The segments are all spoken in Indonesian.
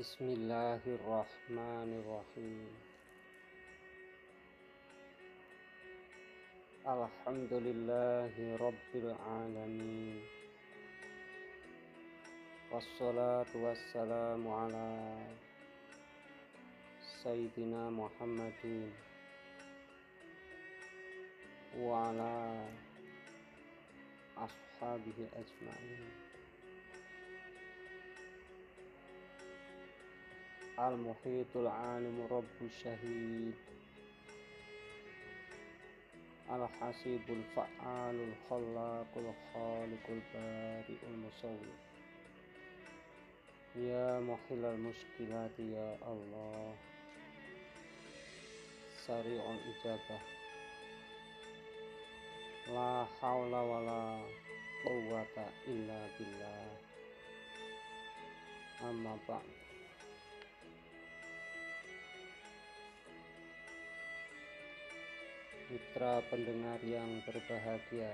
Bismillahirrahmanirrahim. Alhamdulillahi Rabbil Alamin. Wassalatu wassalamu ala Sayyidina Muhammadin Wa ala Ashabihi ajma'in Al-Muhitul Alim Rabbu Syahid Al-Hasibul Fa'alul Khallaqul Khaliqul Bari'ul Musawwir. Ya Muhilal Muskilati Ya Allah. Sari'ul Ijabah. La hawla wa la quwwata illa billah. Amma ba'd Mitra pendengar yang berbahagia.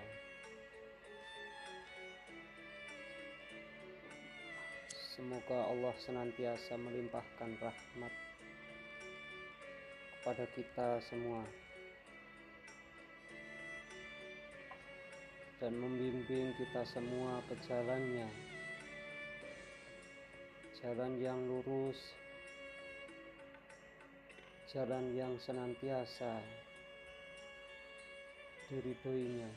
Semoga Allah senantiasa melimpahkan rahmat kepada kita semua dan membimbing kita semua ke jalannya jalan yang lurus jalan yang senantiasa diridhoinya.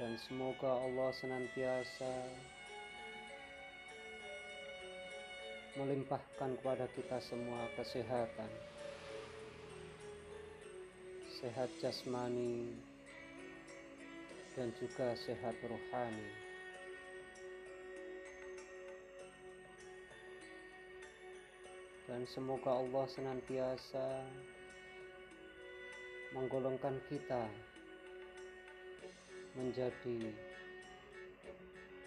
Dan semoga Allah senantiasa melimpahkan kepada kita semua kesehatan. Sehat jasmani dan juga sehat rohani. Dan semoga Allah senantiasa menggolongkan kita menjadi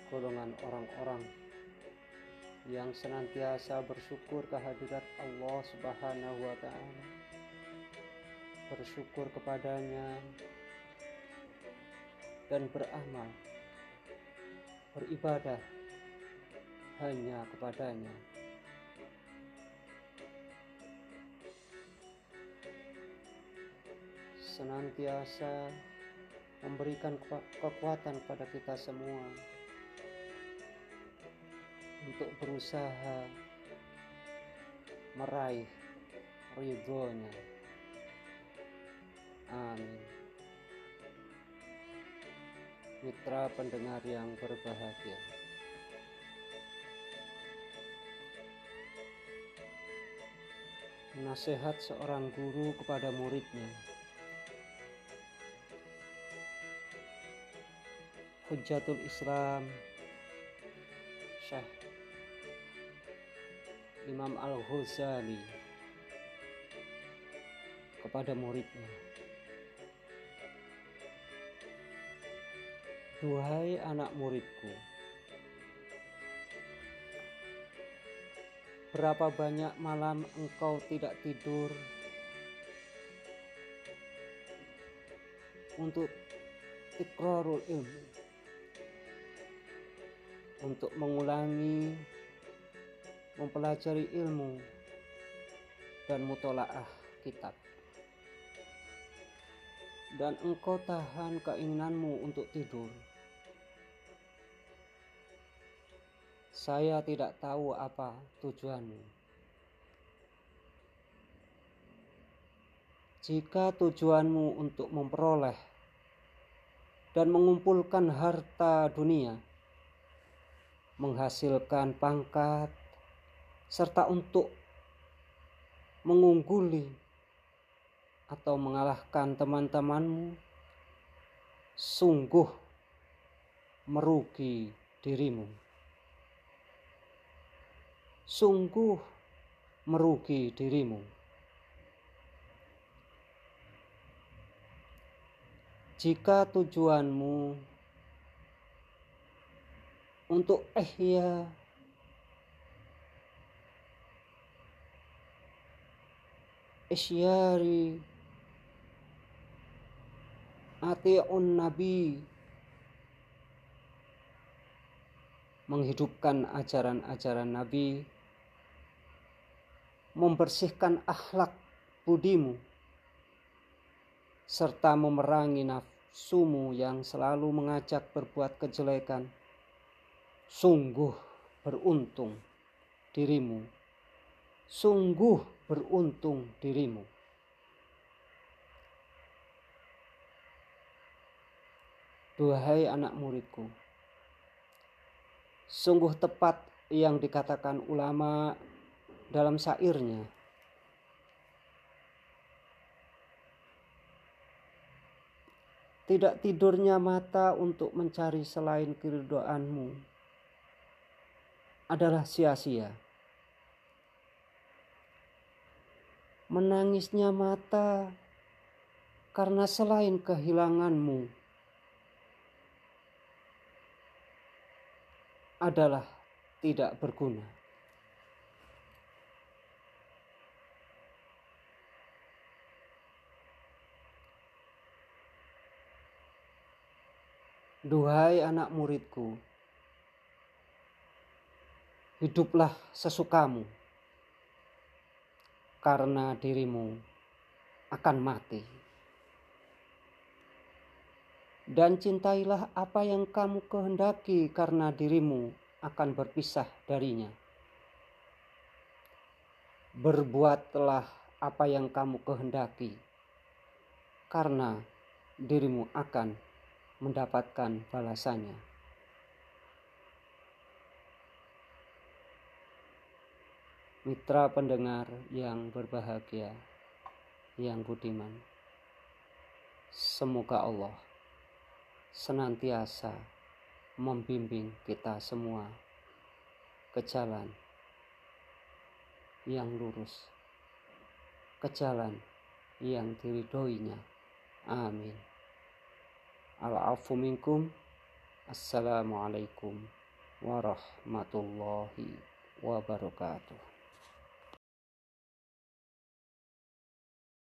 golongan orang-orang yang senantiasa bersyukur kehadirat Allah Subhanahu wa taala. Bersyukur kepadanya dan beramal beribadah hanya kepadanya. Senantiasa memberikan kekuatan kepada kita semua untuk berusaha meraih ridhonya. Amin. Mitra pendengar yang berbahagia. Nasihat seorang guru kepada muridnya. Hujjatul Islam. Syekh Imam Al-Ghazali kepada muridnya. Duhai anak muridku Berapa banyak malam engkau tidak tidur untuk ikrarul ilmu untuk mengulangi mempelajari ilmu dan mutolaah kitab. Dan engkau tahan keinginanmu untuk tidur. Saya tidak tahu apa tujuanmu. Jika tujuanmu untuk memperoleh dan mengumpulkan harta dunia menghasilkan pangkat, serta untuk mengungguli atau mengalahkan teman-temanmu, sungguh merugi dirimu. Sungguh merugi dirimu. Jika tujuanmu untuk ihya isyari. Ati'un nabi. Menghidupkan ajaran-ajaran Nabi, membersihkan akhlak budimu, serta memerangi nafsumu yang selalu mengajak berbuat kejelekan. Sungguh beruntung dirimu, sungguh beruntung dirimu. Duhai anak muridku, sungguh tepat yang dikatakan ulama dalam syairnya. Tidak tidurnya mata untuk mencari selain keridoanmu adalah sia-sia. Menangisnya mata karena selain kehilanganmu adalah tidak berguna. Duhai anak muridku, hiduplah sesukamu, karena dirimu akan mati. Dan cintailah apa yang kamu kehendaki, karena dirimu akan berpisah darinya. Berbuatlah apa yang kamu kehendaki, karena dirimu akan mendapatkan balasannya. Mitra pendengar yang berbahagia, yang budiman, semoga Allah senantiasa membimbing kita semua ke jalan yang lurus, ke jalan yang diridoinya. Amin. Al-afu. Assalamualaikum warahmatullahi wabarakatuh.